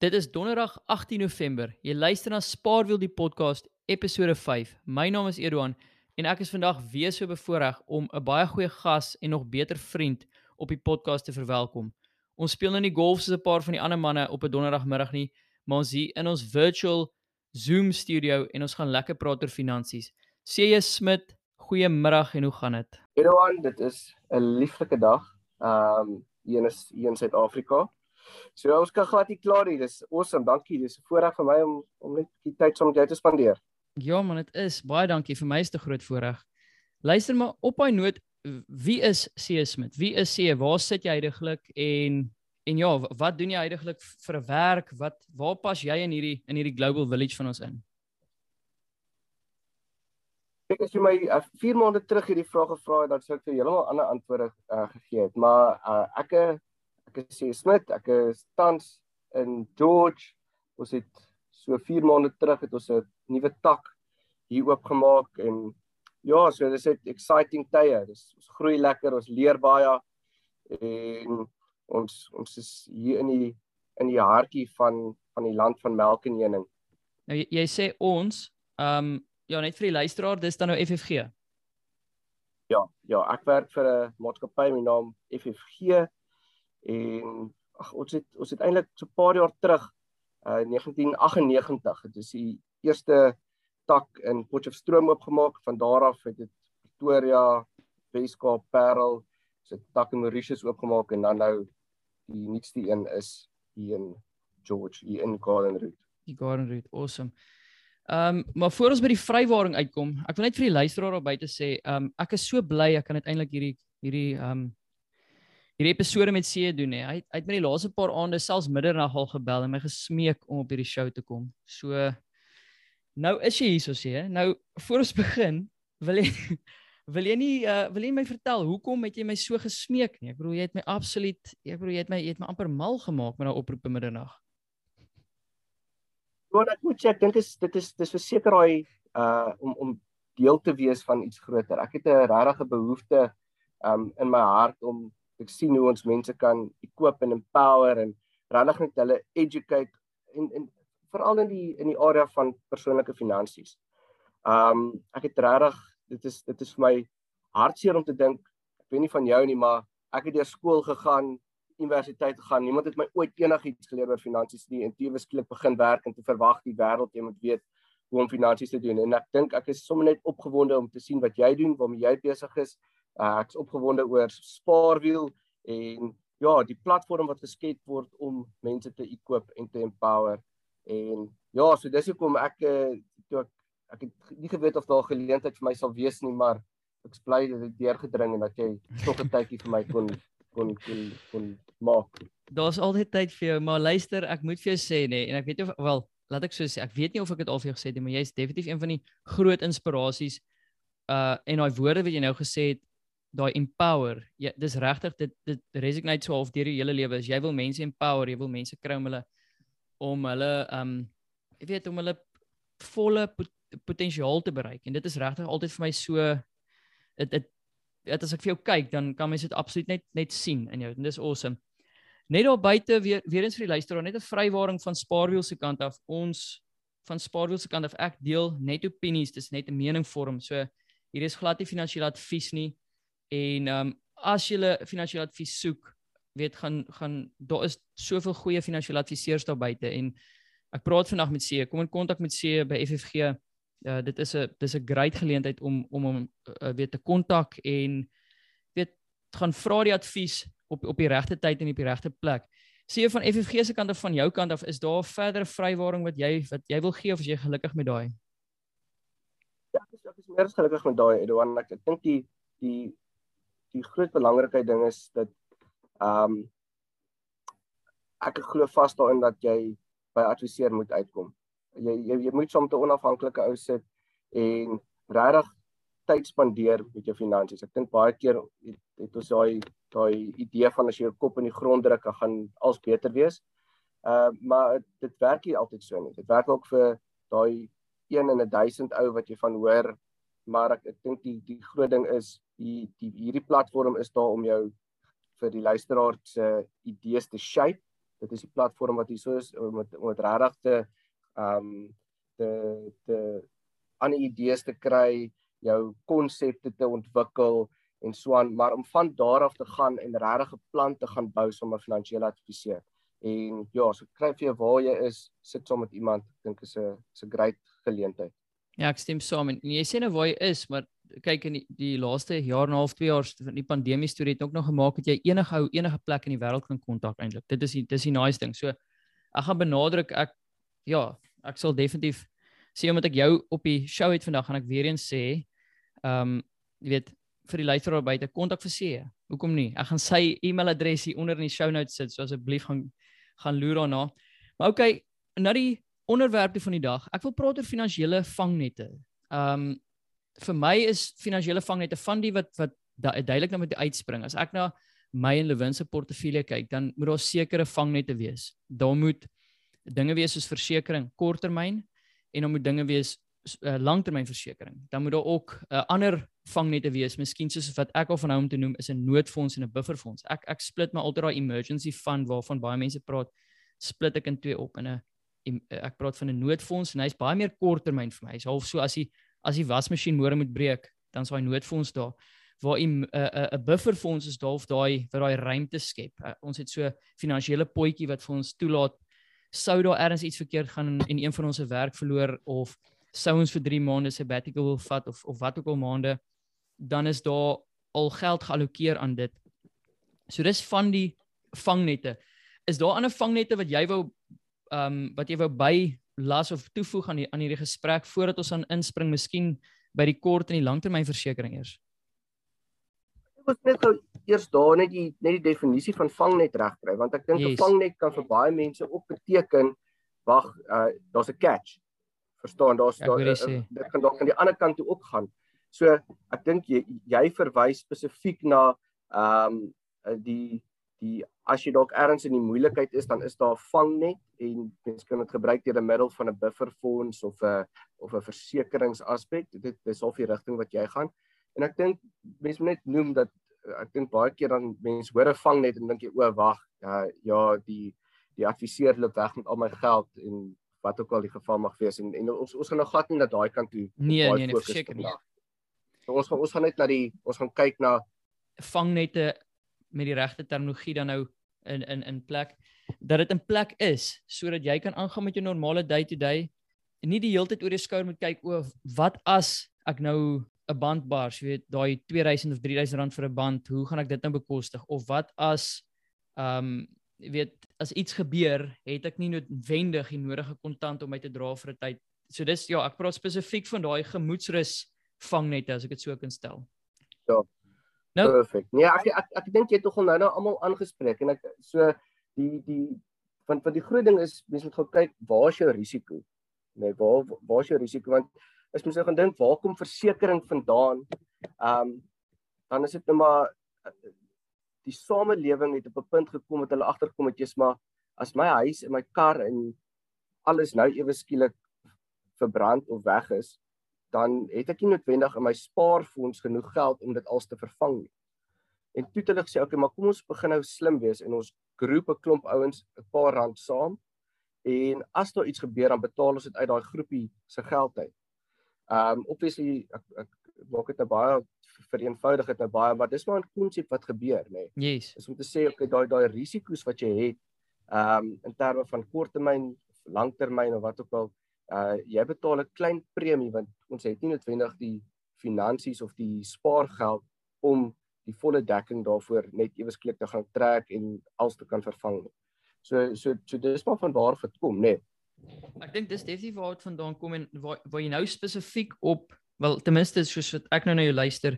Dit is Donderdag 18 November. Jy luister na Spaarwiel die podcast episode 5. My naam is Edouan en ek is vandag weer so bevoorreg om 'n baie goeie gas en nog beter vriend op die podcast te verwelkom. Ons speel nou nie golf soos 'n paar van die ander manne op 'n donderdagmiddag nie, maar ons hier in ons virtual Zoom studio en ons gaan lekker praat oor finansies. CJ Smit, goeiemiddag en hoe gaan dit? Edouan, dit is 'n lieflike dag. Ehm um, hier is hier in Suid-Afrika. So ons kan glad nie klaar nie. Dis awesome. Dankie. Dis 'n voorreg vir my om om net die tyd saam met jou te spandeer. Ja man, dit is baie dankie vir my is te groot voorreg. Luister maar op hy noot, wie is C Smith? Wie is C? Waar sit jy heidaglik en en ja, wat doen jy heidaglik vir 'n werk? Wat waar pas jy in hierdie in hierdie global village van ons in? Ek as jy my 4 uh, maande terug hierdie vraag gevra het, dan sou ek vir heeltemal ander antwoorde uh, gegee het, maar uh, ek ek is hier Smit, ek is tans in George. Ons het so 4 maande terug het ons 'n nuwe tak hier oopgemaak en ja, so dis 'n exciting tye. Dis ons groei lekker, ons leer baie en ons ons is hier in die in die hartjie van van die land van melk en honing. Nou jy, jy sê ons, ehm um, ja, net vir die luisteraar, dis dan nou FFG. Ja, ja, ek werk vir 'n maatskappy met naam FFG en ag ons het ons het eintlik so 'n paar jaar terug uh 1998 dit is die eerste tak in Potchefstroom oopgemaak. Van daar af het dit Pretoria Weskaap Parel se tak in Mauritius oopgemaak en dan nou die nuutste een is hier in George hier in Garden Route. Die Garden Route awesome. Ehm um, maar voor ons by die vrywaring uitkom, ek wil net vir die luisteraar op buite sê, ehm um, ek is so bly ek kan uiteindelik hierdie hierdie ehm um, hierdie episode met C doen hè. Hy hy het met die laaste paar aande selfs middernag al gebel en my gesmeek om op hierdie show te kom. So nou is jy hier so sê. Nou voor ons begin, wil jy wil jy nie uh, wil jy my vertel hoekom het jy my so gesmeek nie? Ek bedoel jy het my absoluut ek bedoel jy het my jy het my amper mal gemaak met daai oproep in middernag. Ja, ek moet sê ek dink is dit is dis verseker daai uh om om deel te wees van iets groter. Ek het 'n regte behoefte um in my hart om ek sien hoe ons mense kan equip en empower en regtig net hulle educate en en veral in die in die area van persoonlike finansies. Um ek het regtig dit is dit is vir my hartseer om te dink ek weet nie van jou nie maar ek het deur skool gegaan universiteit gegaan niemand het my ooit enigiets geleer oor finansies nie en toe beskiklik begin werk en te verwag die wêreld jy moet weet hoe om finansies te doen en ek dink ek is sommer net opgewonde om te sien wat jy doen waarmee jy besig is Uh, ek is opgewonde oor Spaarwiel en ja, die platform wat geskep word om mense te equip en te empower. En ja, so dis hoekom ek uh, toe ek ek het nie geweet of daar geleentheid vir my sal wees nie, maar ek is bly dat dit deurgedring en dat jy tog 'n tydjie vir my kon kon kon kon maak. Daar's altyd tyd vir jou, maar luister, ek moet vir jou sê nê, en ek weet of wel, laat ek so sê, ek weet nie of ek dit al vir jou gesê het nie, maar jy's definitief een van die groot inspirasies uh en daai woorde wat jy nou gesê het daai empower. Ja, dis regtig dit dit resonate so half deur die hele lewe. As jy wil mense empower, jy wil mense kry om hulle om hulle um jy weet om hulle volle pot, potensiaal te bereik. En dit is regtig altyd vir my so dit dit dit as ek vir jou kyk, dan kan mens dit absoluut net net sien in jou. En dis awesome. Net daar buite weer weer eens vir die luisteraar, net 'n vrywaring van Spaarwiel se kant af. Ons van Spaarwiel se kant af ek deel net opinies, dis net 'n mening vorm. So hier is glad nie finansiële advies nie. En ehm um, as jy finansiële advies soek, weet gaan gaan daar is soveel goeie finansiële adviseurs daar buite en ek praat vandag met C. Kom in kontak met C by FFG. Uh, eh, dit is 'n dis 'n great geleentheid om om hom uh, weet te kontak en weet gaan vra die advies op op die regte tyd en op die regte plek. C van FFG se kant of van jou kant af is daar verdere vrywaring wat jy wat jy wil gee of is jy gelukkig met daai? Ja, ek is ek is meer as gelukkig met daai Edouard. Ek dink die die die groot belangrikheid ding is dat ehm um, ek glo vas daarin dat jy by adviseer moet uitkom. Jy jy, jy moet soms 'n onafhanklike ou sit en regtig tyd spandeer met jou finansies. Ek dink baie keer het, het ons daai daai idee van as jy jou kop in die grond druk, dan gaan alles beter wees. Uh maar dit werk nie altyd so nie. Dit werk ook vir daai 1 in 'n 1000 ou wat jy van hoor maar ek ek dink die die groot ding is die die hierdie platform is daar om jou vir die luisteraar se idees te shape dit is die platform wat hier so is om met om dit regtig te ehm um, te te ander idees te kry, jou konsepte te ontwikkel en so aan, maar om van daar af te gaan en regtig 'n plan te gaan bou som 'n finansiële adviseur. En ja, so kry vir jou waar jy is, sit saam met iemand, dink is 'n is 'n great geleentheid. Ja, ek stem saam en jy sê nou waar jy is, maar kyk in die, die laaste jaar en 'n half, 2 jaar van die pandemie storie het ook nog gemaak dat jy enige hou enige plek in die wêreld kan kontak eintlik. Dit is die dis die nice ding. So ek gaan benadruk ek ja, ek sal definitief sê omdat ek jou op die show het vandag gaan ek weer eens sê ehm um, jy weet vir die luisteraar buite kontak vir C. Hoekom nie? Ek gaan sy e-mailadres hier onder in die show notes sit, so asseblief gaan gaan loer daarna. Maar okay, nou die onderwerp van die dag. Ek wil praat oor finansiële vangnette. Ehm um, vir my is finansiële vangnette van die wat wat duidelik nou met uitspring. As ek na my en Lewin se portefeulje kyk, dan moet daar sekere vangnette wees. Daar moet dinge wees soos versekerings, korttermyn en dan moet dinge wees uh, langtermynversekering. Dan moet daar ook 'n uh, ander vangnette wees, miskien soos wat ek al van hou om te noem is 'n noodfonds en 'n bufferfonds. Ek ek split my altyd daai emergency fund waarvan baie mense praat, split ek in twee op in 'n ek praat van 'n noodfonds en hy's baie meer korttermyn vir my. Hy's half so as hy as die wasmasjien môre moet breek, dan is daai noodfonds daar waar 'n 'n 'n bufferfonds is daar of daai wat daai ruimte skep. Uh, ons het so finansiële potjie wat vir ons toelaat sou daar ergens iets verkeerd gaan en een van ons se werk verloor of sou ons vir 3 maande sabbatical wil vat of of wat ook al maande dan is daar al geld geallokeer aan dit. So dis van die vangnette. Is daar ander vangnette wat jy wou ehm um, wat jy wou by las of toevoeg aan die aan hierdie gesprek voordat ons aan inspring miskien by die kort en die langtermynversekering eers. Ek wil net gou eers daar net die net die definisie van vangnet regkry want ek dink 'n yes. vangnet kan vir baie mense ook beteken wag uh, daar's 'n catch. Verstaan daar's daar uh, dit kan dalk aan die ander kant toe ook gaan. So ek dink jy jy verwys spesifiek na ehm um, die die as jy dalk ergens in die moeilikheid is, dan is daar 'n vangnet en mens kan dit gebruik deur 'n middel van 'n bufferfonds of 'n of 'n versekeringsaspek. Dit dis al die rigting wat jy gaan. En ek dink mense moet net noem dat ek dink baie keer dan mense hoor 'n vangnet en dink jy o, wag, ja, ja, die die adviseur loop weg met al my geld en wat ook al die geval mag wees en en ons ons gaan nou glad nie na daai kant toe nee nee nee verseker nie. So ons gaan ons gaan net na die ons gaan kyk na vangnette met die regte terminologie dan nou in in in plek dat dit in plek is sodat jy kan aangaan met jou normale day to day en nie die hele tyd oor jou skouer moet kyk o wat as ek nou 'n band bars jy weet daai 2000 of 3000 rand vir 'n band hoe gaan ek dit nou bekostig? Of wat as ehm um, jy weet as iets gebeur het ek nie noodwendig die nodige kontant om my te dra vir 'n tyd. So dis ja ek praat spesifiek van daai gemoedsrus vangnette as ek dit so kan stel. Ja Nou perfek. Nee, ek ek, ek, ek dink jy het tog al nou nou almal aangespreek en ek so die die van van die groot ding is mense moet gou kyk waar is jou risiko? Nee, waar waar is jou risiko want as mens nou gaan dink waar kom versekerings vandaan? Ehm um, dan is dit nou maar die samelewing het op 'n punt gekom dat hulle agterkom het jy's maar as my huis en my kar en alles nou ewe skielik verbrand of weg is, dan het ek nie noodwendig in my spaarfonds genoeg geld om dit als te vervang nie. En toe het hulle gesê, "Oké, okay, maar kom ons begin nou slim wees en ons groep 'n klomp ouens 'n paar rand saam en as daar iets gebeur dan betaal ons dit uit daai groepie se geld uit." Um obviously ek ek maak dit nou baie vereenvoudig dit nou baie, maar dis maar 'n konsep wat gebeur, nê. Nee. Yes. Is om te sê, "Oké, okay, daai daai risiko's wat jy het, um in terme van korttermyn, langtermyn of wat ook al, uh jy betaal 'n klein premie want ons het nie noodwendig die finansies of die spaargeld om die volle dekking daarvoor net ewesklik te gaan trek en als te kan vervang. So so so dis maar van waar dit kom, né? Nee. Ek dink dis definitief waar dit vandaan kom en waar waar jy nou spesifiek op wel ten minste soos wat ek nou na jou luister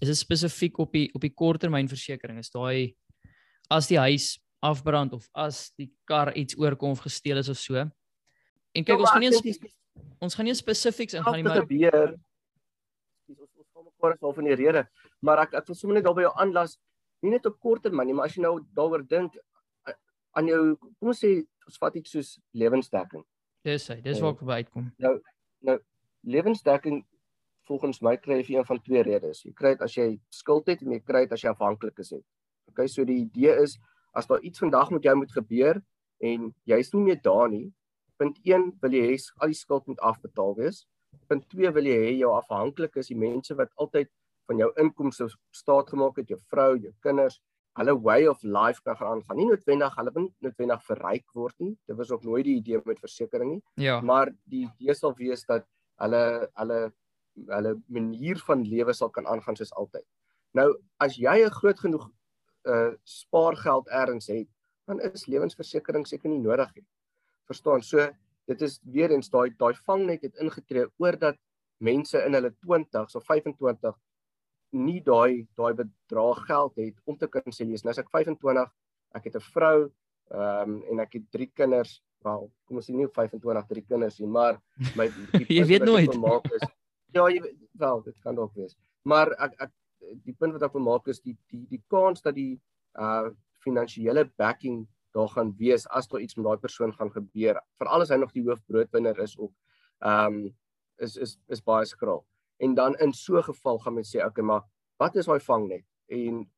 is dit spesifiek op die op die korttermynversekering is daai as die huis afbrand of as die kar iets oorkom of gesteel is of so En kyk, ja, ons gaan nie ons gaan nie spesifieks ingaan nie, maar gebeur. Ons ons kom mekaar is al van die rede, maar ek ek wil sommer net daarby jou aanlas, nie net op kort termyn nie, maar as jy nou daaroor dink aan jou kom ons sê ons vat iets soos lewensdekking. Dis hy, dis waar ek by uitkom. Nou nou lewensdekking volgens my kry jy een van twee redes. Jy kry dit as jy skuld het en jy kry dit as jy afhanklik is. Okay, so die idee is as daar iets vandag met jou moet gebeur, en jy's nie meer daar nie. Punt 1 wil jy hê al die skuld moet afbetaal wees. Punt 2 wil jy hê jou afhanklik is die mense wat altyd van jou inkomste staat gemaak het, jou vrou, jou kinders, hulle way of life kan gaan aangaan. Nie noodwendig hulle moet noodwendig verryk word nie. Dit was ook nooit die idee met versekerings nie. Ja. Maar die idee sal wees dat hulle hulle hulle manier van lewe sal kan aangaan soos altyd. Nou as jy 'n groot genoeg uh spaargeld ergens het, dan is lewensversekering seker nie nodig nie. Verstaan? So dit is weer eens daai daai vangnet het ingetree oordat mense in hulle 20s of 25 nie daai daai bedrag geld het om te kan sê lees. Nou as ek 25, ek het 'n vrou, ehm um, en ek het drie kinders. Wel, kom ons sê nie 25 drie kinders nie, maar my jy weet nooit. Is, ja, jy wel, dit kan dalk wees. Maar ek ek die punt wat ek wil maak is die die die kans dat die uh finansiële backing daar gaan wees as daar iets met daai persoon gaan gebeur. Veral as hy nog die hoofbroodwinner is op ehm um, is is is baie skraal. En dan in so 'n geval gaan mens sê okay, maar wat is daai vangnet? En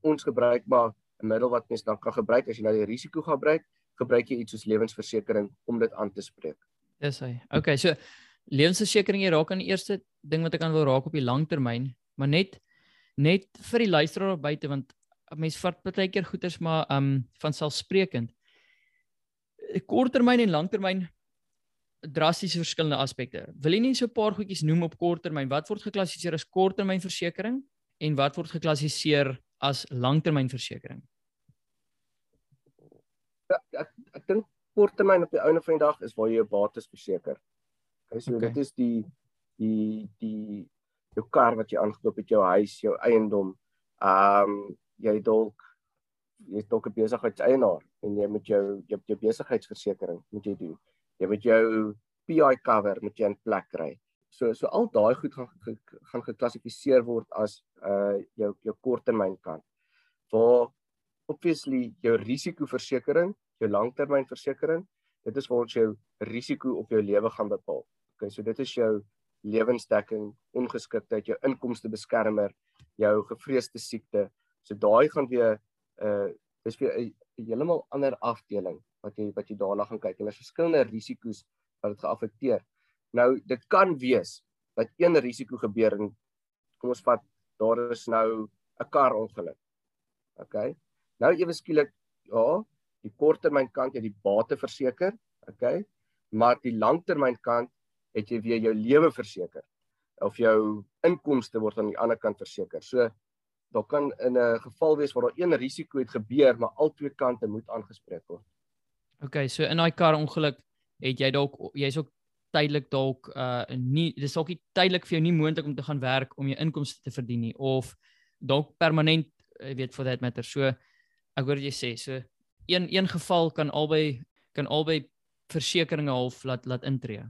ons gebruik maar 'n middel wat mens dan kan gebruik as jy nou die risiko gaan gebruik, gebruik jy iets soos lewensversekering om dit aan te spreek. Dis hy. Okay, so lewensversekering jy raak aan die eerste ding wat ek aan wil raak op die langtermyn, maar net net vir die luisteraar buite want mense vat baie keer goeders maar um van selfsprekend. Korttermyn en langtermyn drasties verskillende aspekte. Wil jy nie so 'n paar goedjies noem op korttermyn? Wat word geklassifiseer as korttermynversekering en wat word geklassifiseer as langtermynversekering? Ja, ek ek dink korttermyn op die einde van die dag is waar jy jou bates verseker. Okay, so okay. dit is die die die jou kar wat jy aangekoop het, jou huis, jou eiendom. Ehm um, jy dalk jy's dalk 'n besigheidseienaar en jy moet jou jou, jou besigheidsversekering moet jy doen. Jy moet jou PI cover moet jy in plek kry. So so al daai goed gaan gaan geklassifiseer word as uh jou jou korttermynkant. Waar obviously jou risikoversekering, jou langtermynversekering, dit is waar ons jou risiko op jou lewe gaan bepaal. Okay, so dit is jou lewensdekking, ongeskiktheid, jou inkomste beskermer, jou gevreesde siekte, So daai gaan weer uh dis weer 'n heeltemal ander afdeling wat jy wat jy daarna gaan kyk en daar's verskillende risiko's wat dit geaffekteer. Nou dit kan wees dat een risiko gebeur en kom ons vat daar is nou 'n kar ongeluk. OK. Nou ewe skielik ja, die korttermyn kant jy die bate verseker, OK? Maar die langtermyn kant het jy weer jou lewe verseker of jou inkomste word aan die ander kant verseker. So daar kan in 'n geval wees waar daar een risiko het gebeur, maar al twee kante moet aangespreek word. OK, so in daai kar ongeluk het jy dalk jy's ook tydelik dalk uh nie dis dalk nie tydelik vir jou nie moontlik om te gaan werk om jou inkomste te verdien nie of dalk permanent jy weet for that matter. So ek hoor jy sê so een een geval kan albei kan albei versekerings half laat laat intree.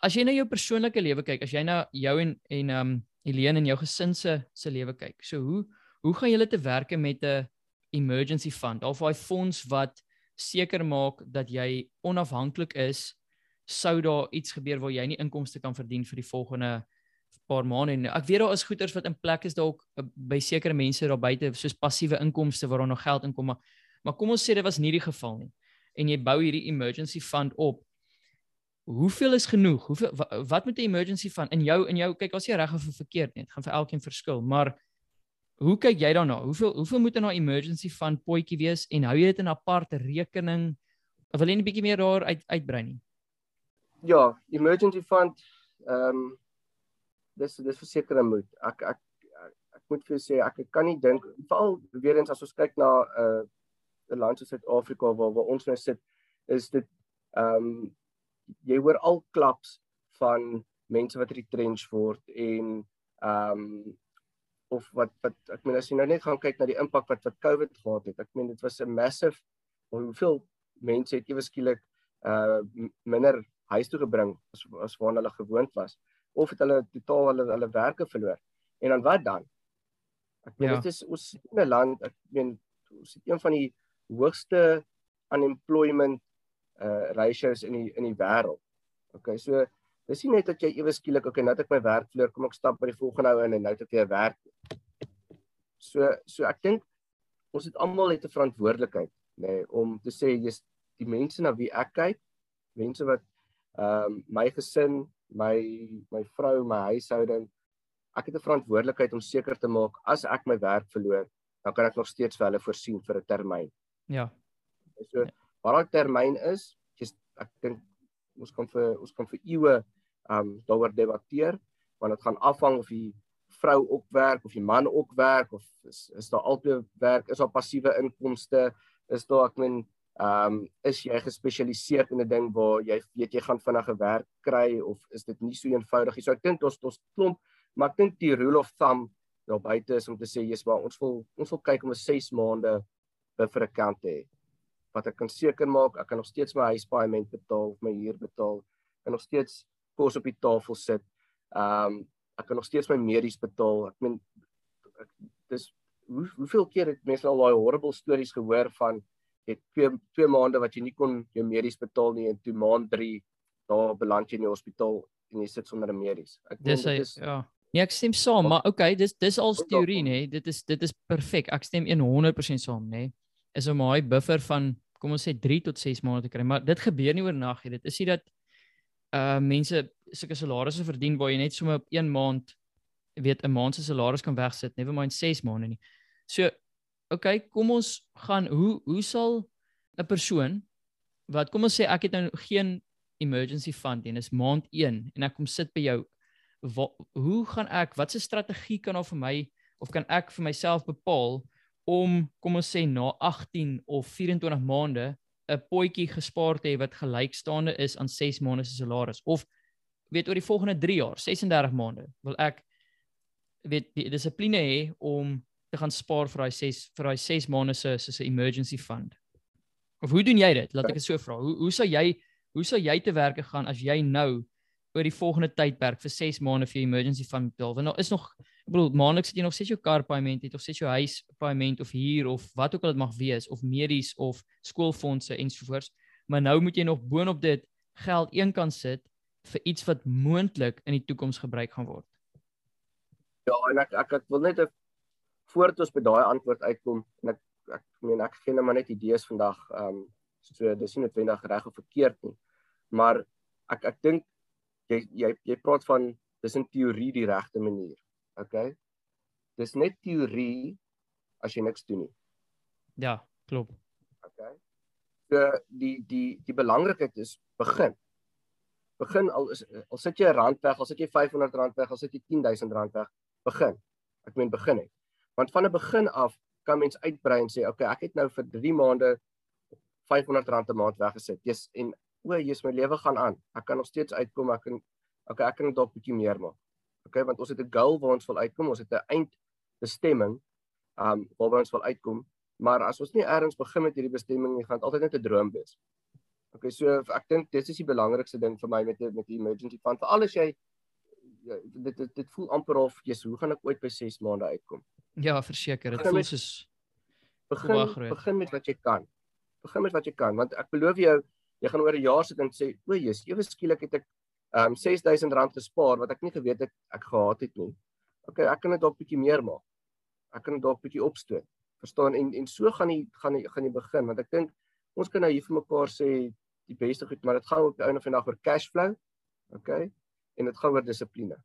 As jy na jou persoonlike lewe kyk, as jy na jou en en um Helene in jou gesin se se lewe kyk. So hoe hoe gaan julle te werke met 'n emergency fund? Of 'n fonds wat seker maak dat jy onafhanklik is sou daar iets gebeur waar jy nie inkomste kan verdien vir die volgende paar maande en ek weet daar is goeders wat in plek is dalk eh, by sekere mense daar buite soos passiewe inkomste waar daar nog geld inkom maar maar kom ons sê dit was nie die geval nie. En jy bou hierdie emergency fund op hoeveel is genoeg? Hoeveel wat, wat moet 'n emergency van in jou in jou kyk as jy reg of verkeerd net gaan vir elkeen verskil, maar hoe kyk jy daarna? Hoeveel hoeveel moet in 'n emergency van potjie wees en hou jy dit in 'n aparte rekening? Wil jy 'n bietjie meer daar uit uitbrei nie? Ja, emergency fund ehm um, dis dis verseker moet. Ek ek ek, moet vir jou sê ek, kan nie dink veral weer eens as ons kyk na 'n uh, 'n land soos Suid-Afrika waar waar ons nou sit, is dit ehm um, jy hoor al klaps van mense wat retrench word en ehm um, of wat wat ek meen as jy nou net gaan kyk na die impak wat wat COVID gehad het. Ek meen dit was 'n massive hoeveel mense het ewe skielik uh minder huis toe gebring as as waarna hulle gewoond was of het hulle totaal hulle hulle werke verloor. En dan wat dan? Ek meen ja. dit is ons in 'n land, ek meen ons het een van die hoogste unemployment uh ratios in die in die wêreld. Okay, so dis nie net dat jy ewe skielik okay, nou het ek my werk verloor, kom ek stap by die volgende ou in en nou het ek weer werk. So so ek dink ons het almal het 'n verantwoordelikheid, nê, nee, om te sê jy's die mense na wie ek kyk, mense wat ehm um, my gesin, my my vrou, my huishouding, ek het 'n verantwoordelikheid om seker te maak as ek my werk verloor, dan kan ek nog steeds vir hulle voorsien vir 'n termyn. Ja. So wat daai termyn is, is ek dink ons kan vir ons kan vir eeue um, daaroor debatteer, want dit gaan afhang of die vrou ook werk of die man ook werk of is is daar altyd werk, is daar passiewe inkomste, is daar ek meen Ehm um, is jy gespesialiseer in 'n ding waar jy weet jy gaan vinnige werk kry of is dit nie so eenvoudig nie. So ek dink ons ons klomp, maar ek dink die rule of thumb daar buite is om te sê jy's maar ons wil ons wil kyk om 'n 6 maande buffer account te hê. Wat ek kan seker maak, ek kan nog steeds my huispaaiement betaal of my huur betaal en nog steeds kos op die tafel sit. Ehm um, ek kan nog steeds my medies betaal. Ek meen dis hoe, hoeveel keer het mense al daai horrible stories gehoor van het twee twee maande wat jy nie kon jou medies betaal nie en toe maand 3 daar beland jy in die hospitaal en jy sit sonder 'n medies. Ek dink dit is ja. Nee, ek stem saam, maar okay, dis dis al teorie nê. Dit is dit is perfek. Ek stem 100% saam nê. Is om hy buffer van kom ons sê 3 tot 6 maande te kry, maar dit gebeur nie oornag nie. Dit is nie dat uh mense sulke salarisse verdien waar jy net sommer op 1 maand weet 'n maand se salaris kan wegsit, never mind 6 maande nie. So okay, kom ons gaan hoe hoe sal 'n persoon wat kom ons sê ek het nou geen emergency fund nie, dis maand 1 en ek kom sit by jou wat, hoe gaan ek watse strategie kan daar vir my of kan ek vir myself bepaal om kom ons sê na 18 of 24 maande 'n potjie gespaar te hê wat gelykstaande is aan 6 maande se salaris of weet oor die volgende 3 jaar 36 maande wil ek weet die dissipline hê om te gaan spaar vir daai 6 vir daai 6 maande se soos 'n emergency fund. Of hoe doen jy dit? Laat ek dit so vra. Hoe hoe sou jy hoe sou jy te werk gaan as jy nou oor die volgende tydperk vir 6 maande vir jou emergency fund betaal? Want nou is nog ek bedoel maandeliks het jy nog steeds jou kar payment het of steeds jou huis payment of huur of wat ook al dit mag wees of medies of skoolfondse ensovoorts. Maar nou moet jy nog boonop dit geld eenkant sit vir iets wat moontlik in die toekoms gebruik gaan word. Ja, en ek ek, ek wil net 'n voordat ons by daai antwoord uitkom en ek ek meen ek gee net maar net idees vandag ehm um, so dis nie noodwendig reg of verkeerd nie maar ek ek dink jy jy jy praat van dis in teorie die regte manier okay dis net teorie as jy niks doen nie ja klop okay so die die die belangrikheid is begin begin al is al sit jy 'n rand weg al sit jy 500 rand weg al sit jy 10000 rand weg begin ek meen begin het Want van 'n begin af kan mens uitbrei en sê, "Oké, okay, ek het nou vir 3 maande R500 'n maand weggesit." Jy's en o, jy's my lewe gaan aan. Ek kan nog steeds uitkom. Ek kan okay, ek kan dalk bietjie meer maak. Okay, want ons het 'n goal waar ons wil uitkom. Ons het 'n eindbestemming um waar ons wil uitkom. Maar as ons nie eers begin met hierdie bestemming nie, gaan dit altyd net 'n droom wees. Okay, so ek dink dit is die belangrikste ding vir my met met die emergency fund. Veral as jy ja, dit dit dit voel amper of jy's hoe gaan ek ooit by 6 maande uitkom? Ja, verseker, dit voel soos begin begin met wat jy kan. Begin met wat jy kan want ek beloof jou jy gaan oor 'n jaar sit en sê, "O, jy's ewe skielik het ek um, R6000 gespaar wat ek nie geweet het ek gehad het nie." OK, ek kan dit dalk bietjie meer maak. Ek kan dit dalk bietjie opstoot. Verstaan en en so gaan jy gaan jy gaan jy begin want ek dink ons kan nou hier vir mekaar sê die beste goed, maar dit gaan op die einde van die dag oor cash flow. OK? En dit gaan oor dissipline.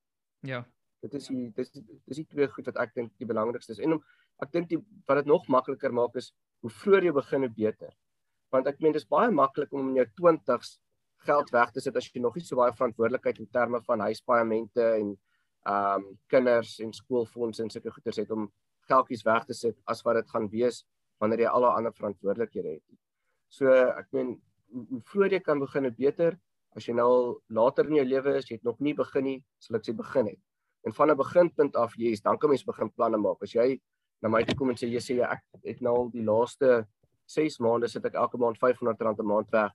Ja. Dit is die dis dis die twee goed wat ek dink die belangrikste is. En om, ek dink die wat dit nog makliker maak is hoe vroeër jy begin hoe beter. Want ek meen dis baie maklik om in jou 20s geld weg te sit as jy nog nie so baie verantwoordelikheid in terme van huispaaiemente en ehm um, kinders en skoolfondse en sulke goeders het om geldjies weg te sit as wat dit gaan wees wanneer jy al daai ander verantwoordelikhede het. So ek meen hoe vroeër jy kan begin hoe beter. As jy nou later in jou lewe is, jy het nog nie begin nie, sal ek sê begin het. En van 'n beginpunt af, jy's, dan kan mens begin planne maak. As jy na my toe kom en sê jy sê ek het nou al die laaste 6 maande sit ek elke maand R500 'n maand weg.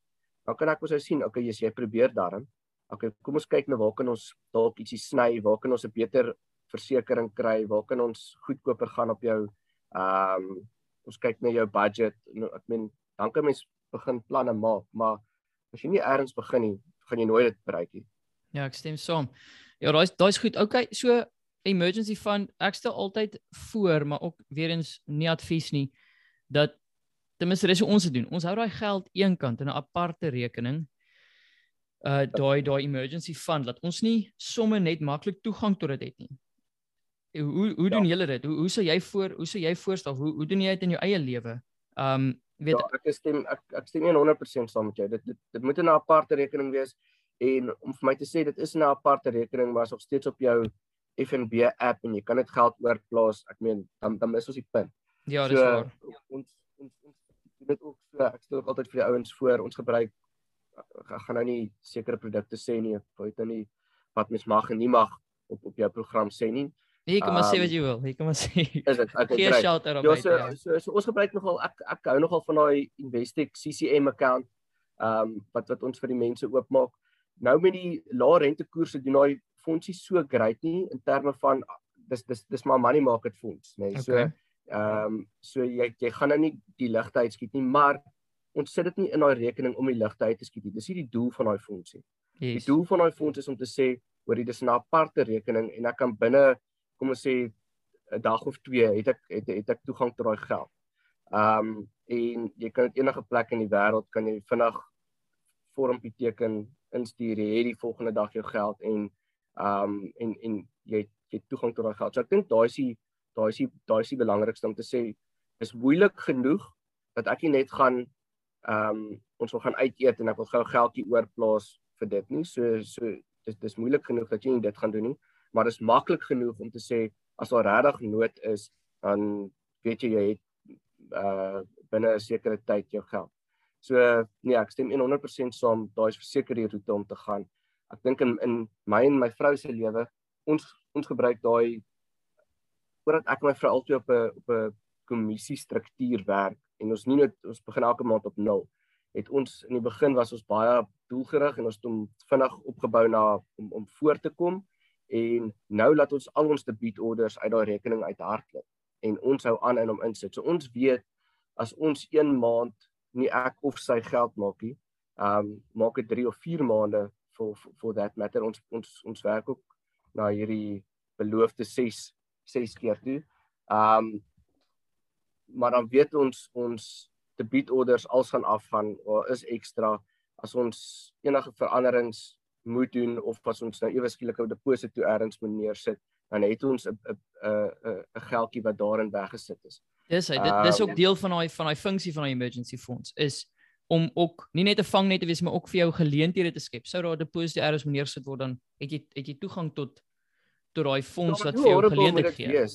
Dan kan ek mos nou sien, okay, jy jy probeer daarin. Okay, kom ons kyk nou waar kan ons dalk ietsie sny, waar kan ons 'n beter versekerings kry, waar kan ons goedkoper gaan op jou ehm um, ons kyk na jou budget. Nou, ek meen, dan kan mens begin planne maak, maar as jy nie eers begin nie, gaan jy nooit dit bereik nie. Ja, ek stem saam. Ja, daai's daai's goed. Okay, so emergency fund, ek stel altyd voor, maar ook weer eens nie advies nie dat ten minste dis hoe ons dit doen. Ons hou daai geld eenkant in 'n aparte rekening. Uh daai daai emergency fund dat ons nie sommer net maklik toegang tot dit het nie. Hoe hoe doen ja. julle dit? Hoe hoe sou jy voor hoe sou jy voorstel? Hoe hoe doen jy dit in jou eie lewe? Um weet ja, ek stem ek ek stem 100% saam met jou. Dit dit, dit moet 'n aparte rekening wees en om vir my te sê dit is 'n aparte rekening maar is nog steeds op jou FNB app en jy kan dit geld oorplaas. Ek meen dan dan mis ons die punt. Ja, dis so, waar. Ons doen dit ook so. Ek stel ook altyd vir die ouens voor. Ons gebruik ek gaan nou nie sekere produkte sê nie. Weet nou nie wat mens mag en nie mag op op jou program sê nie. Jy kan maar um, sê wat jy wil. Jy kan maar sê. Is dit? Ek gee shelter op ja, so. So, so ons gebruik nogal ek ek hou nogal van daai Investec CCM account ehm um, wat wat ons vir die mense oopmaak. Nou met die lae rentekoerse doen daai fondsie so great nie in terme van dis dis dis maar money market fonds, nê. Nee. So ehm um, so jy jy gaan nou nie die ligte uitskiet nie, maar ons sit dit nie in daai rekening om die ligte uit te skiet nie. Dis nie die doel van daai fondsie. Yes. Die doel van daai fonds is om te sê oor dit is 'n aparte rekening en ek kan binne kom ons sê 'n dag of twee het ek het, het ek toegang tot daai geld. Um en jy kan dit enige plek in die wêreld kan jy vinnig vormpie teken instuur jy het die volgende dag jou geld en um en en jy jy toegang tot daai geld. So ek dink daai is die daai is die daai is die belangrikste om te sê is moeilik genoeg dat ek net gaan um ons wil gaan uit eet en ek wil gou geldjie oorplaas vir dit nie. So so dis dis moeilik genoeg dat jy dit gaan doen nie maar dit is maklik genoeg om te sê as daar regtig nood is dan weet jy jy het uh binne 'n sekere tyd jou geld. So nee, ek stem 100% saam, daai is verseker die roete om te gaan. Ek dink in in my en my vrou se lewe, ons ons gebruik daai voordat ek en my vrou altyd op 'n op 'n kommissie struktuur werk en ons nie net ons begin elke maand op 0 het ons in die begin was ons baie doelgerig en ons het hom vinnig opgebou na om om voor te kom en nou laat ons al ons debietorders uit daai rekening uithardloop en ons hou aan in hom insit. So ons weet as ons 1 maand nie ek of sy geld maak nie, um maak dit 3 of 4 maande for for that matter ons ons ons werk ook na hierdie beloofde 6 6 keer toe. Um maar dan weet ons ons debietorders als gaan afgaan of is ekstra as ons enige veranderings moet doen of as ons nou ewe skielik 'n deposito toe ergens moet neersit, dan het ons 'n 'n 'n 'n geldjie wat daarin weggesit is. Dis hy, dit dis ook ehm, deel van daai van daai funksie van daai emergency fonds is om ook nie net 'n vangnet te wees maar ook vir jou geleenthede te skep. Sou daar deposito ergens moet neersit word dan het jy het jy toegang tot tot daai fonds ja, wat vir jou geleenthede gee.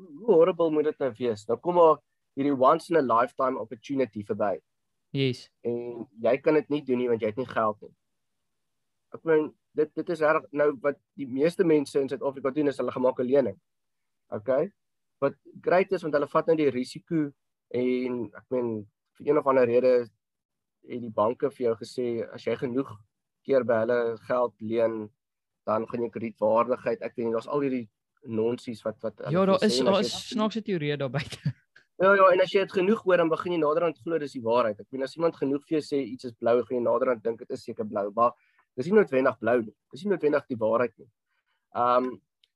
Hoe horrible moet dit nou wees? Nou kom maar hierdie once in a lifetime opportunity verby. Yes. En jy kan dit nie doen nie want jy het nie geld nie ek meen dit dit is reg nou wat die meeste mense in Suid-Afrika doen is hulle gemaak 'n lening. OK. Wat great is want hulle vat nou die risiko en ek meen vir een of ander rede het die banke vir jou gesê as jy genoeg keer by hulle geld leen dan gaan jy kredietwaardigheid ek weet nie daar's al hierdie nonsies wat wat Ja, daar is daar is snaakse teorieë daar buite. Ja ja, en as jy dit genoeg hoor dan begin jy naderhand glo dis die waarheid. Ek meen as iemand genoeg vir jou sê iets is blou, gaan jy naderhand dink dit is seker blou. Maar Dis nie noodwendig blou nie. Dis nie noodwendig die waarheid nie. Um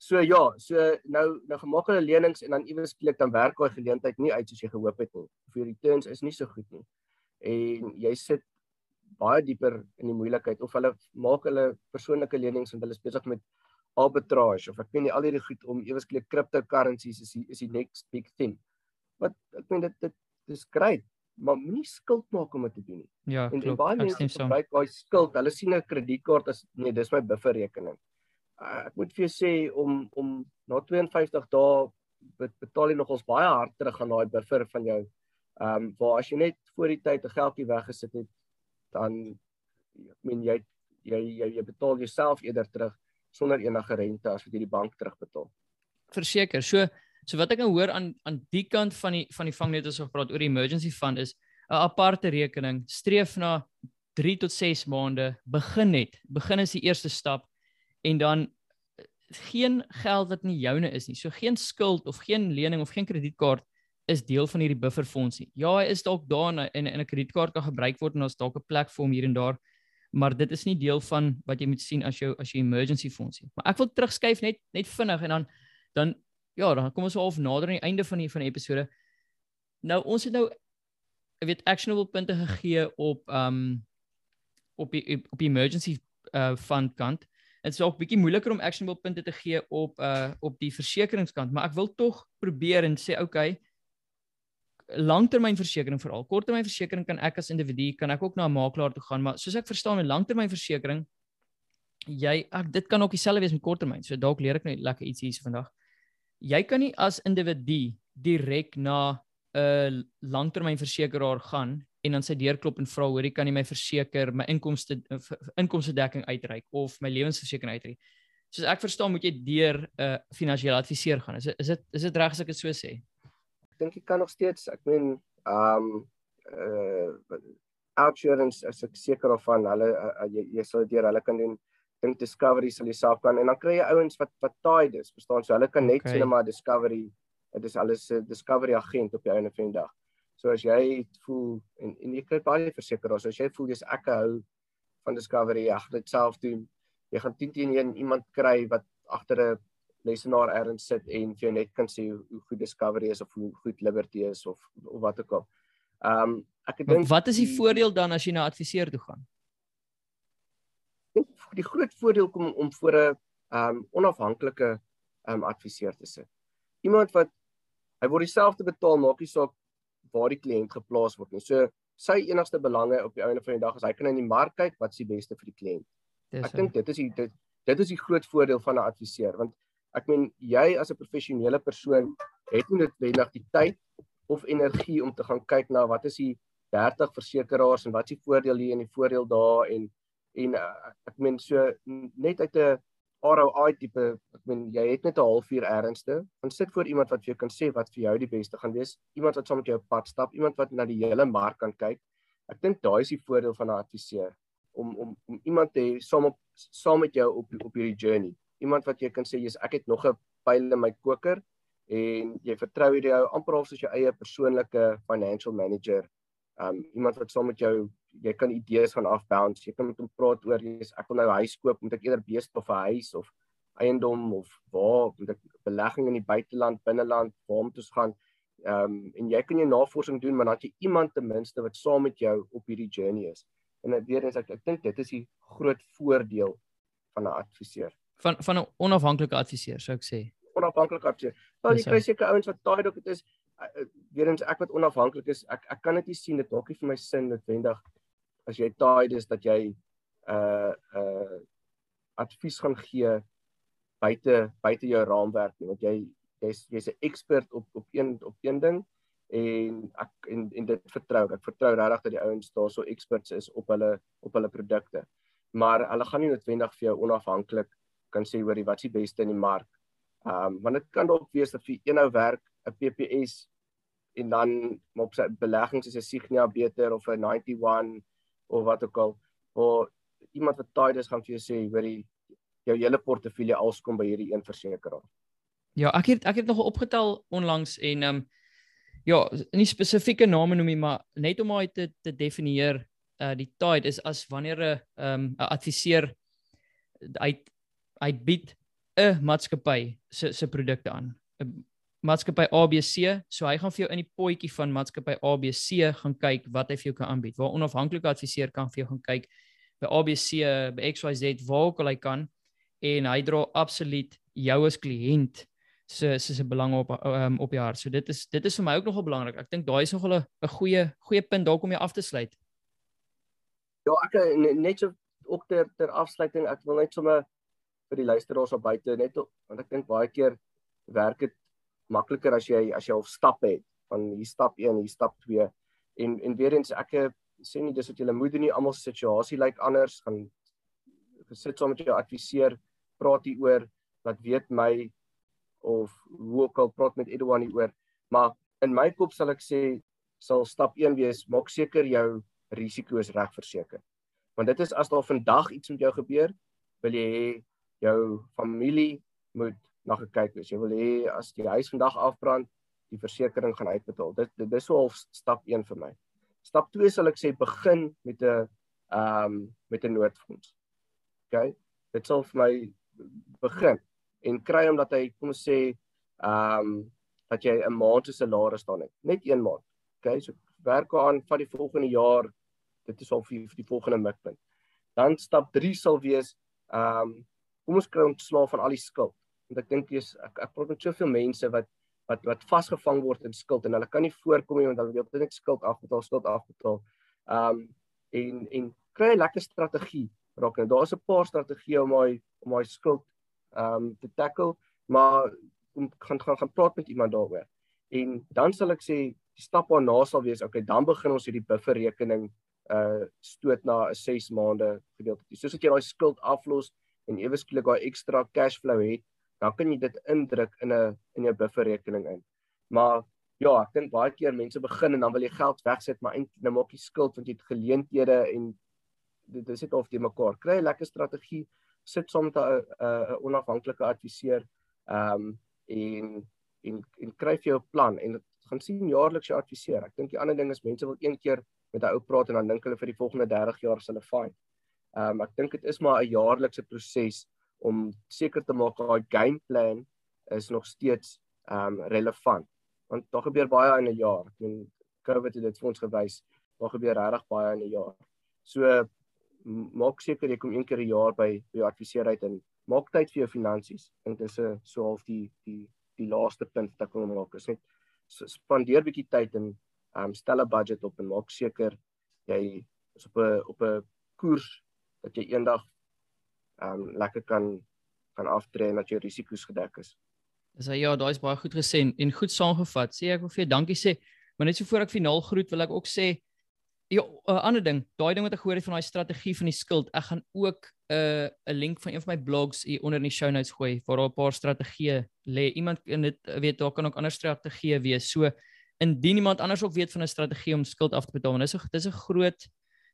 so ja, so nou nou gemaak hulle lenings en dan iewers skielik dan werk daai geleentheid nie uit soos jy gehoop het nie. Of jou returns is nie so goed nie. En jy sit baie dieper in die moeilikheid of hulle maak hulle persoonlike lenings en hulle is besig met arbitrage of ek weet nie al hierdie goed om eewes skielik cryptocurrencies is die, is die next big thing. Wat ek meen dit dit dis great maar moenie skuld maak om dit te doen nie. Ja, en, klopt, en baie mense gebruik daai skuld. Hulle sien 'n kredietkaart as nee, dis my bufferrekening. Uh, ek moet vir jou sê om om na 52 dae betaal jy nogals baie hard terug aan daai buffer van jou. Ehm um, waar as jy net voor die tyd 'n geldjie weggesit het, dan ek meen jy jy jy, jy betaal jouself eerder terug sonder enige rente as wat jy die bank terugbetaal. Verseker. So So wat ek nou hoor aan aan die kant van die van die vangnet as ons gepraat oor die emergency fund is 'n aparte rekening streef na 3 tot 6 maande begin net. Begin is die eerste stap en dan eh, geen geld wat nie joune is nie. So geen skuld of geen lening of geen kredietkaart is deel van hierdie bufferfondsie. Ja, hy is dalk daar in in 'n kredietkaart kan gebruik word en daar's dalk 'n plek vir hom hier en daar, maar dit is nie deel van wat jy moet sien as jou as jou emergency fondsie. Maar ek wil terugskuif net net vinnig en dan dan ja, dan kom ons half nader aan die einde van die van die episode. Nou ons het nou ek weet actionable punte gegee op um op die op die emergency uh fund kant. Dit is ook bietjie moeiliker om actionable punte te gee op uh op die versekeringskant, maar ek wil tog probeer en sê okay, langtermynversekering veral. Korttermynversekering kan ek as individu kan ek ook na 'n makelaar toe gaan, maar soos ek verstaan met langtermynversekering jy ek dit kan ook dieselfde wees met korttermyn. So dalk leer ek nou lekker iets hierse vandag. Jy kan nie as individu direk na 'n langtermynversekeraar gaan en dan sy deur klop en vra hoor, kan jy my verseker my inkomste inkomste dekking uitreik of my lewensversekering uitreik. Soos ek verstaan moet jy deur 'n uh, finansiële adviseur gaan. Is is dit is dit reg as ek dit so sê? Ek dink jy kan nog steeds, ek meen, ehm um, uh outsurance as ek seker of van hulle uh, jy, jy sal deur hulle kan doen dink discovery sal jy self kan en dan kry jy ouens wat wat tied is verstaan so hulle kan net okay. sê maar discovery dit is alles 'n discovery agent op die einde van die dag So as jy voel en en jy kry baie versekerings, as jy voel jy's ek hou van Discovery, ag dit self doen. Jy gaan 10 teen 1 iemand kry wat agter 'n lesenaar erns sit en vir jou net kan sê hoe, hoe goed Discovery is of hoe goed Liberty is of of wat ook al. Ehm um, ek dink wat is die voordeel dan as jy na adviseur toe gaan? Die groot voordeel kom om voor 'n ehm um, onafhanklike ehm um, adviseur te sit. Iemand wat hy word dieselfde betaal maak nie saak waar die kliënt geplaas word nie. So sy enigste belange op die einde van die dag is hy kan in die mark kyk wat is die beste vir die kliënt. Ek dink dit is die dit, dit is die groot voordeel van 'n adviseur want ek meen jy as 'n professionele persoon het nie noodwendig die tyd of energie om te gaan kyk na wat is die 30 versekerings en wat is die voordeel hier en die voordeel daar en en uh, ek meen so net uit 'n ROI tipe, ek meen jy het net 'n halfuur ernstig, dan sit voor iemand wat vir jou kan sê wat vir jou die beste gaan wees, iemand wat saam met jou op pad stap, iemand wat na die hele mark kan kyk. Ek dink daai is die voordeel van 'n adviseur om om om iemand te hê saam op saam met jou op op hierdie journey. Iemand wat jy kan sê jy's ek het nog 'n pyl in my koker en jy vertrou hierdie ou amper of soos jou eie persoonlike financial manager. Um iemand wat saam met jou jy kan idees van afbounce. Jy kan met hom praat oor jy's ek wil nou 'n huis koop, moet ek eerder beeste of 'n huis of eiendom of waar moet ek belegging in die buiteland, binneland, waar moet ons gaan? Um, en jy kan jou navorsing doen, maar dan jy iemand ten minste wat saam met jou op hierdie journey is. En weer eens ek ek dink dit is die groot voordeel van 'n adviseur. Van van 'n onafhanklike adviseur, sou ek sê. Onafhanklike adviseur. Wel jy kry seker ouens wat taai dok dit is uh, weer eens ek wat onafhanklik is, ek ek kan dit nie sien dit maak nie vir my sin noodwendig as jy taai dis dat jy uh uh advies gaan gee buite buite jou raamwerk nie want jy jy's jy's 'n ekspert op op een op een ding en ek en en dit vertrou ek vertrou regtig dat die ouens daarso experts is op hulle op hulle produkte maar hulle gaan nie noodwendig vir jou onafhanklik kan sê oor die wat se beste in die mark. Ehm um, want dit kan dalk wees dat vir eenou werk 'n PPS en dan op sy beleggings is 'n Signia beter of 'n 91 of wat ook al waar iemand wat taai is gaan vir jou sê hoor jy jou hele portefeulje als kom by hierdie een versekeraar. Ja, ek het ek het nog opgetel onlangs en ehm um, ja, nie spesifieke name noem nie, maar net om hy te te definieer uh die tide is as wanneer 'n ehm um, 'n adviseur hy hy bied 'n maatskappy se se produkte aan. 'n maatskappy ABC, so hy gaan vir jou in die potjie van maatskappy ABC gaan kyk wat hy vir jou kan aanbied. Waar onafhanklike adviseur kan vir jou gaan kyk by ABC, by XYZ waar ook al hy kan en hy dra absoluut jou as kliënt se se se belang op um, op die hart. So dit is dit is vir my ook nogal belangrik. Ek dink daai is nogal 'n goeie goeie punt dalk om jy af te sluit. Ja, ek net so ook ter ter afsluiting, ek wil net sommer vir die luisteraars op buite net want ek dink baie keer werk dit makliker as jy as jy al stap het van hier stap 1 hier stap 2 en en weer eens ek sê nie dis wat jy moet doen nie almal se situasie lyk like anders gaan gesit saam met jou adviseur praat hier oor wat weet my of hoe ook al praat met Edouard hier oor. Maar in my kop sal ek sê sal stap 1 wees maak seker jou risiko's reg verseker. Want dit is as daar vandag iets met jou gebeur wil jy jou familie moet na gekyk is. Jy wil hê as die huis vandag afbrand, die versekerings gaan uitbetaal. Dit dit is so stap 1 vir my. Stap 2 sal ek sê begin met 'n ehm um, met 'n noodfonds. OK? Dit sal vir my begin en kry hom dat hy kom sê ehm um, dat jy 'n maand se salaris staan het. Net een maand. OK? So werk aan van die volgende jaar. Dit is al vir, vir die volgende mikpunt. Dan stap 3 sal wees ehm um, kom ons kry ontslaaf van al die skuld. Want ek dink jy's ek ek praat met soveel mense wat wat wat vasgevang word in skuld en hulle kan nie voorkom nie want hulle wil net skuld afbetaal, skuld afbetaal. Ehm um, en en kry 'n lekker strategie raak. Nou daar's 'n paar strategieë om my om my skuld ehm um, te tackle, maar om gaan gaan gaan praat met iemand daaroor. En dan sal ek sê die stap daarna sal wees, okay, dan begin ons hierdie buffer rekening uh stoot na 'n 6 maande gedeelte. Soos as jy daai skuld aflos en ewe skielik daai ekstra cash flow het, dan kan jy dit indruk in 'n in jou buffer rekening in. Maar ja, ek dink baie keer mense begin en dan wil jy geld wegsit, maar eintlik nou maak jy skuld want jy het geleenthede en dit is net of jy mekaar kry 'n lekker strategie sit saam met 'n 'n onafhanklike adviseur ehm um, en en en kry vir jou 'n plan en gaan sien jaarliks jou adviseur. Ek dink die ander ding is mense wil een keer met 'n ou praat en dan dink hulle vir die volgende 30 jaar sal hulle fyn. Ehm um, ek dink dit is maar 'n jaarlikse proses om seker te maak daai game plan is nog steeds ehm um, relevant. Want daar gebeur baie in 'n jaar. Ek meen COVID het dit vir ons gewys. Daar gebeur regtig baie in 'n jaar. So maak seker jy kom een keer 'n jaar by by jou adviseur uit en maak tyd vir jou finansies. Dink dis 'n so half die die die laaste punt wat ek wil maak. Is net spandeer bietjie tyd en ehm um, stel 'n budget op en maak seker jy is op 'n op 'n koers dat jy eendag ehm um, lekker kan kan aftree en dat jou risiko's gedek is. Dis ja, daai is baie goed gesê en, goed saamgevat. Sê ek wil vir jou dankie sê, maar net so voor ek finaal groet wil ek ook sê Ja, 'n uh, ander ding, daai ding wat ek gehoor het van daai strategie van die skuld, ek gaan ook 'n uh, 'n link van een van my blogs hier onder in die show notes gooi waar daar 'n paar strategieë lê. Iemand in dit weet daar kan ook ander strategieë wees. So indien iemand anders ook weet van 'n strategie om skuld af te betaal, dis 'n dis 'n groot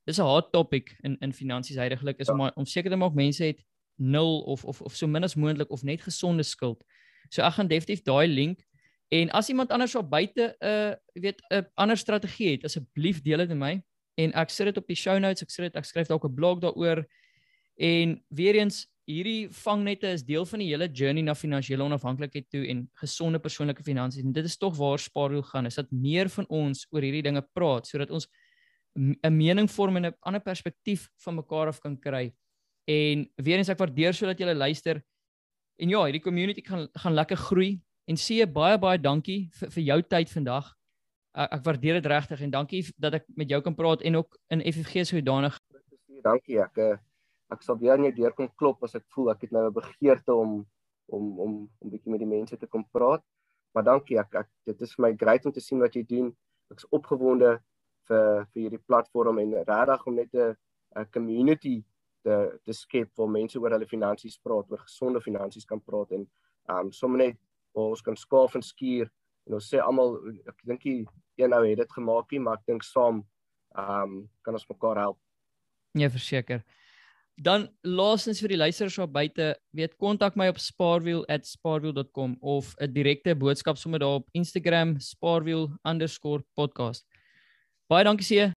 dis 'n hot topic in in finansies heidaglik is ja. om om seker te maak mense het nul of of of so min as moontlik of net gesonde skuld. So ek gaan definitief daai link En as iemand anders op buite 'n uh, weet 'n uh, ander strategie het, asseblief deel dit met my en ek sit dit op die show notes, ek sit dit ek skryf dalk 'n blog daaroor. En weer eens hierdie vangnette is deel van die hele journey na finansiële onafhanklikheid toe en gesonde persoonlike finansies. En dit is tog waar spaarwiel gaan, is dat meer van ons oor hierdie dinge praat sodat ons 'n mening vorm en 'n ander perspektief van mekaar af kan kry. En weer eens ek waardeer sodat julle luister. En ja, hierdie community gaan gaan lekker groei. En sê baie baie dankie vir, vir jou tyd vandag. Ek, ek waardeer dit regtig en dankie dat ek met jou kan praat en ook in FFG so danig. Dankie ek eh, ek sal weer aan jou deur kom klop as ek voel ek het nou 'n begeerte om om om om bietjie met die mense te kom praat. Maar dankie ek, ek dit is vir my great om te sien wat jy doen. Ek's opgewonde vir vir hierdie platform en regtig om net 'n 'n community te te skep waar mense oor hulle finansies praat, oor gesonde finansies kan praat en um sommer net waar ons kan skaaf en skuur en ons sê almal ek dink jy een nou het dit gemaak nie maar ek dink saam ehm um, kan ons mekaar help. Nee, verseker. Dan laasens vir die luisteraars op buite, weet kontak my op spaarwiel@spaarwiel.com of 'n direkte boodskap sommer daar op Instagram spaarwiel_podcast. Baie dankie sê.